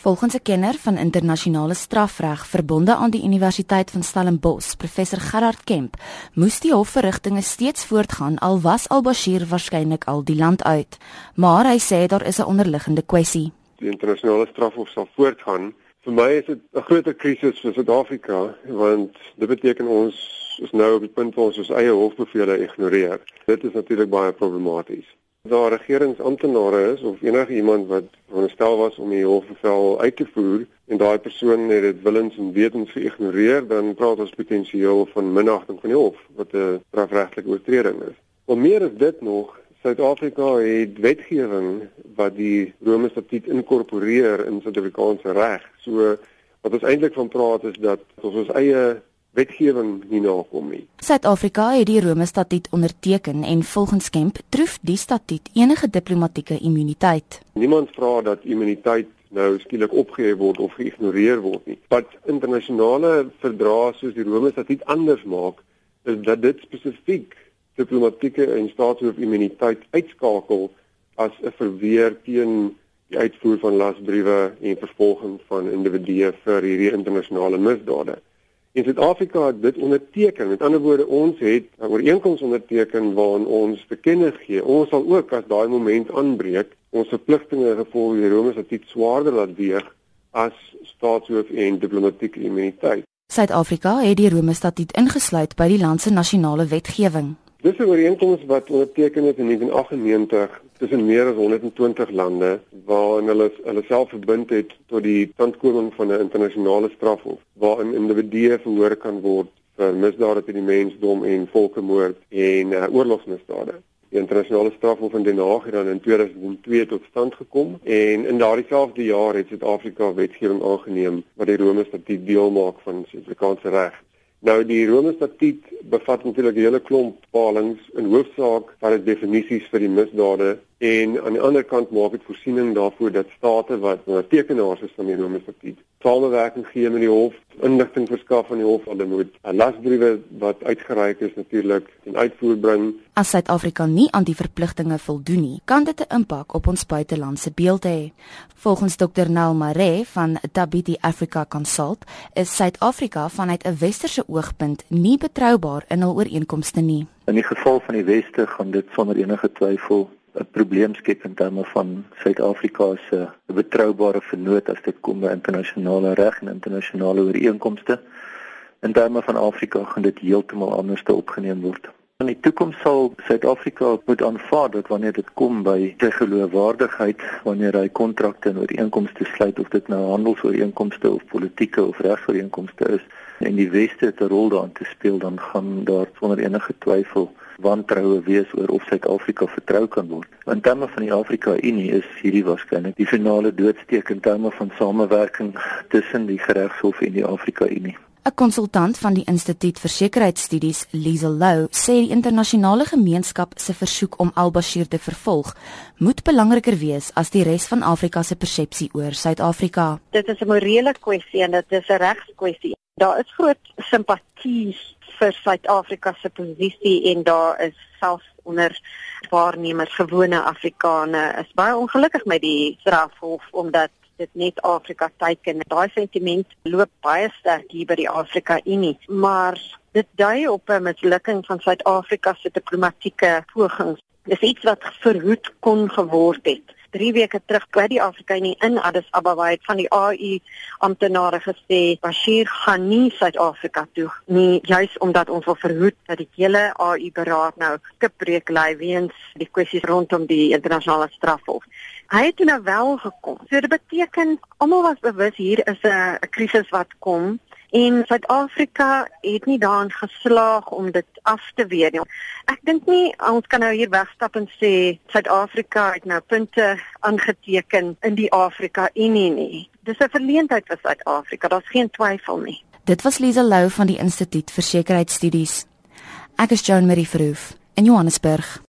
Volgens 'n kenner van internasionale strafreg verbonde aan die Universiteit van Stellenbosch, professor Gerard Kemp, moes die hofverrigtinge steeds voortgaan al was al-Bashir waarskynlik al die land uit. Maar hy sê daar is 'n onderliggende kwessie. Die internasionale strafhof sal voortgaan. Vir my is dit 'n groot krisis vir Suid-Afrika want dit beteken ons is nou op die punt waar ons ons eie hofbevele ignoreer. Dit is natuurlik baie problematies daar regeringsamptenare is of enige iemand wat veronderstel was om die hofbevel uit te voer en daai persoon het dit willens en wetens geïgnoreer, dan praat ons potensieel van minagting van die hof wat 'n strafregtelike oortreding is. Om meer as dit nog, Suid-Afrika het wetgewing wat die Rome Statuut inkorporeer in Suid-Afrikaanse reg. So wat ons eintlik van praat is dat ons ons eie wetgewing nie nakom nie. Suid-Afrika het die Rome Statuut onderteken en volgens Kemp troef die statuut enige diplomatieke immuniteit. Niemand vra dat immuniteit nou skielik opgehef word of geïgnoreer word nie. Wat internasionale verdrae soos die Rome Statuut anders maak, is dat dit spesifiek diplomatieke en staatshoof-immuniteit uitskakel as 'n verweer teen die uitvoer van lasbriewe en vervolging van individue vir hierdie internasionale misdade. En Suid-Afrika het dit onderteken. Met ander woorde, ons het 'n ooreenkoms onderteken waarin ons bekenne gee. Ons sal ook as daai moment aanbreek, ons verpligtinge gevolg die Rome Statuut swaarder laat weeg as staatshoof en diplomatieke immuniteit. Suid-Afrika het die Rome Statuut ingesluit by die land se nasionale wetgewing. Dis 'n ooreenkoms wat onderteken is in 1998 tussen meer as 120 lande waarin hulle hulle self verbind het tot die tandkoming van 'n internasionale strafhof waarin individue verhoor kan word vir misdade teen die mensdom en volkemoord en uh, oorlogsmisdade. Die internasionale strafhof in Den Haag het dan in 2002 tot stand gekom en in daardie selfde jaar het Suid-Afrika wetgewing aangeneem wat die Rome Statuut deel maak van Suid-Afrikaanse reg. Nou die Rome Statuut bevat natuurlik 'n hele klomp bepalings in hoofsaak van die definisies vir die misdade en aan die ander kant maak dit voorsiening daarvoor dat state wat tekenaars is van die Rome Statuut samewerking gee met die hof, inligting verskaf aan die hof, hulle moet 'n lasbriewe wat uitgereik is natuurlik in uitvoer bring. As Suid-Afrika nie aan die verpligtinge voldoen nie, kan dit 'n impak op ons buitelandse beeld hê. Volgens Dr. Nel Mare van Tabiti Africa Consult is Suid-Afrika vanuit 'n westerse oogpunt nie betroubaar in hul ooreenkomste nie. In die geval van die weste gaan dit sonder enige twyfel 'n probleem skep in terme van Suid-Afrika se betroubare vennoot as dit kom by internasionale reg en internasionale ooreenkomste. In terme van Afrika gaan dit heeltemal anders te opgeneem word. In die toekoms sal Suid-Afrika moet aanvaar dat wanneer dit kom by sy geloofwaardigheid, wanneer hy kontrakte en ooreenkomste sluit of dit nou handelsooreenkomste of politieke of regsooreenkomste is en die weste 'n rol daarin te speel, dan gaan daar sonder enige twyfel wantroue wees oor of Suid-Afrika vertrou kan word. In terme van die Afrika Unie is hierdie waarskynlik die finale doodsteek in terme van samewerking tussen die Geregshof en die Afrika Unie. 'n Konsultant van die Instituut vir Sekuriteitsstudies, Liesel Lou, sê die internasionale gemeenskap se versoek om Al-Bashir te vervolg moet belangriker wees as die res van Afrika se persepsie oor Suid-Afrika. Dit is 'n morele kwessie en dit is 'n regskwessie. Daar is groot simpatie vir Suid-Afrika se posisie en daar is selfs onder waarnemers gewone Afrikane is baie ongelukkig met die strafhof omdat dit net Afrika teiken. Daai sentiment loop baie sterk hier by die Afrika Unie, maar dit dui op 'n mislukking van Suid-Afrika se diplomatieke pogings. Dis iets wat verhoed kon geword het. 3 weke terug by die Afrika Unie in Addis Ababa het van die AU amptenare gesê Bashir gaan nie Suid-Afrika toe nie juis omdat ons wil verhoed dat die hele AU beraad nou skipbreek lê weens die kwessies rondom die internasionale strafhof. Hy het nou wel gekom. So dit beteken almal was bewus hier is 'n krisis wat kom En Suid-Afrika het nie daarin geslaag om dit af te weer nie. Ek dink nie ons kan nou hier wegstap en sê Suid-Afrika het nou punte aangeteken in die Afrika Unie nie. Dis 'n verleentheid vir Suid-Afrika, daar's geen twyfel nie. Dit was Lisa Lou van die Instituut vir Sekuriteitsstudies. Ek is Joan Marie Verhoef in Johannesburg.